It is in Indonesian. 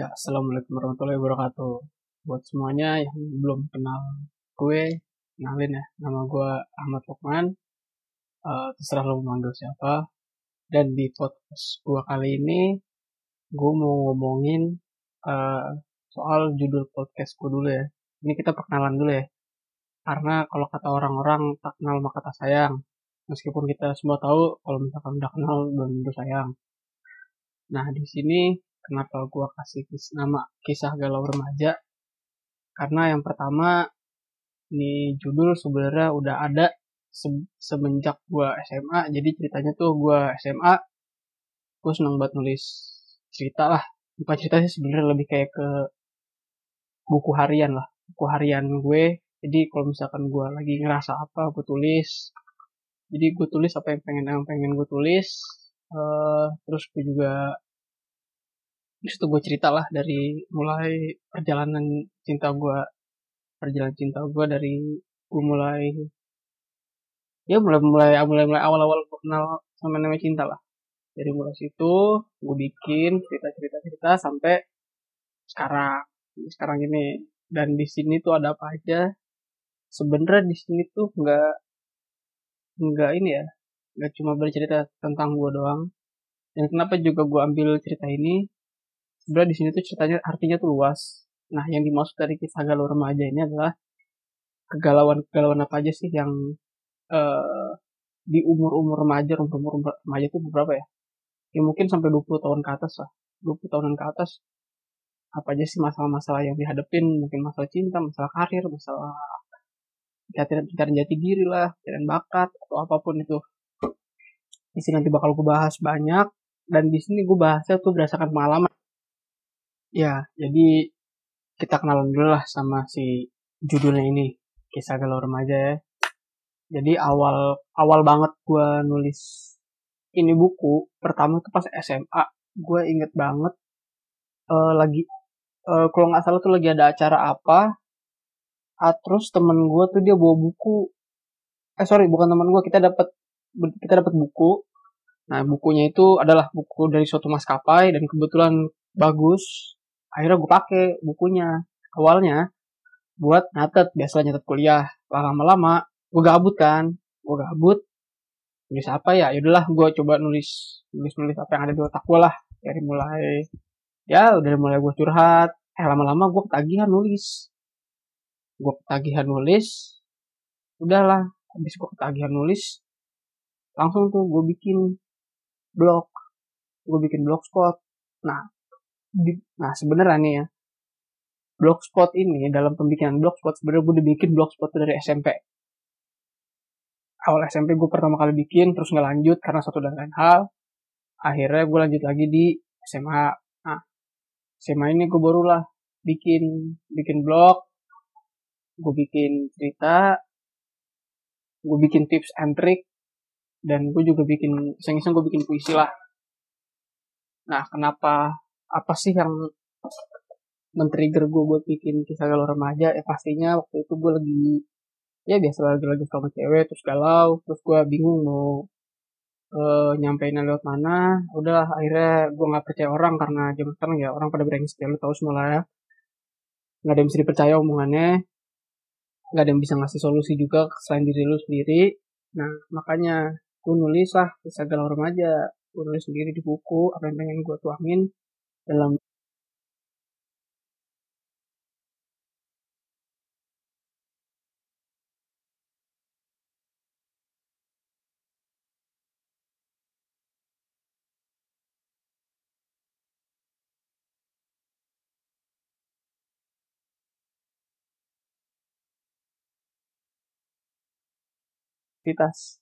Ya, Assalamualaikum warahmatullahi wabarakatuh. Buat semuanya yang belum kenal gue, kenalin ya, nama gue Ahmad Lukman. Uh, terserah lo manggil siapa. Dan di podcast gue kali ini, gue mau ngomongin uh, soal judul podcast gue dulu ya. Ini kita perkenalan dulu ya. Karena kalau kata orang-orang, tak kenal maka tak sayang. Meskipun kita semua tahu kalau misalkan udah kenal belum tentu sayang. Nah, di sini kenapa gue kasih nama kisah galau remaja? Karena yang pertama ini judul sebenarnya udah ada se semenjak gue SMA jadi ceritanya tuh gue SMA gue seneng banget nulis cerita lah. Bukan cerita sih sebenarnya lebih kayak ke buku harian lah buku harian gue. Jadi kalau misalkan gue lagi ngerasa apa gue tulis. Jadi gue tulis apa yang pengen yang pengen gue tulis uh, terus gue juga Terus itu gue cerita lah dari mulai perjalanan cinta gue, perjalanan cinta gue dari gue mulai ya mulai mulai mulai mulai awal awal gue kenal sama namanya cinta lah. Dari mulai situ gue bikin cerita cerita cerita sampai sekarang. Sekarang ini. Dan di sini tuh ada apa aja? Sebenarnya di sini tuh nggak nggak ini ya nggak cuma bercerita tentang gue doang. Dan kenapa juga gue ambil cerita ini sebenarnya di sini tuh ceritanya artinya tuh luas. Nah, yang dimaksud dari kisah galau remaja ini adalah kegalauan-kegalauan apa aja sih yang uh, di umur-umur remaja, umur-umur remaja itu berapa ya? Ya mungkin sampai 20 tahun ke atas lah. 20 tahunan ke atas apa aja sih masalah-masalah yang dihadapin mungkin masalah cinta masalah karir masalah pencarian pencarian jati diri lah pencarian bakat atau apa pun itu di sini nanti bakal gue bahas banyak dan di sini gue bahasnya tuh berdasarkan pengalaman Ya, jadi kita kenalan dulu lah sama si judulnya ini, kisah galau remaja ya. Jadi awal awal banget gue nulis ini buku pertama tuh pas SMA, gue inget banget uh, lagi uh, kalau nggak salah tuh lagi ada acara apa, ah, terus temen gue tuh dia bawa buku, eh sorry bukan temen gue kita dapat kita dapat buku, nah bukunya itu adalah buku dari suatu maskapai dan kebetulan bagus akhirnya gue pakai bukunya. Awalnya buat nyatet biasanya nyatet kuliah. Lama-lama gue gabut kan. Gue gabut nulis apa ya? Yaudahlah gue coba nulis nulis nulis apa yang ada di otak gue lah. Dari mulai ya udah mulai gue curhat. Eh lama-lama gue ketagihan nulis. Gue ketagihan nulis udahlah. Habis gue ketagihan nulis langsung tuh gue bikin blog. Gue bikin blogspot. Nah nah sebenarnya nih ya. Blogspot ini dalam pembikinan blogspot sebenarnya gue udah bikin blogspot dari SMP awal SMP gue pertama kali bikin terus nggak lanjut karena satu dan lain hal. Akhirnya gue lanjut lagi di SMA nah SMA ini gue barulah bikin bikin blog. Gue bikin cerita. Gue bikin tips and trick. Dan gue juga bikin iseng-iseng gue bikin puisi lah. Nah kenapa apa sih yang men-trigger gue buat bikin kisah galau remaja? Ya pastinya waktu itu gue lagi ya biasa lagi lagi sama cewek terus galau terus gue bingung mau uh, nyampeinnya lewat mana. Udah akhirnya gue nggak percaya orang karena zaman sekarang ya orang pada brengsek ya lu tahu semua ya. Nggak ada yang bisa dipercaya omongannya. Nggak ada yang bisa ngasih solusi juga selain diri lu sendiri. Nah makanya gue nulis lah kisah galau remaja. Gue nulis sendiri di buku apa yang pengen gue tuangin dalam aktivitas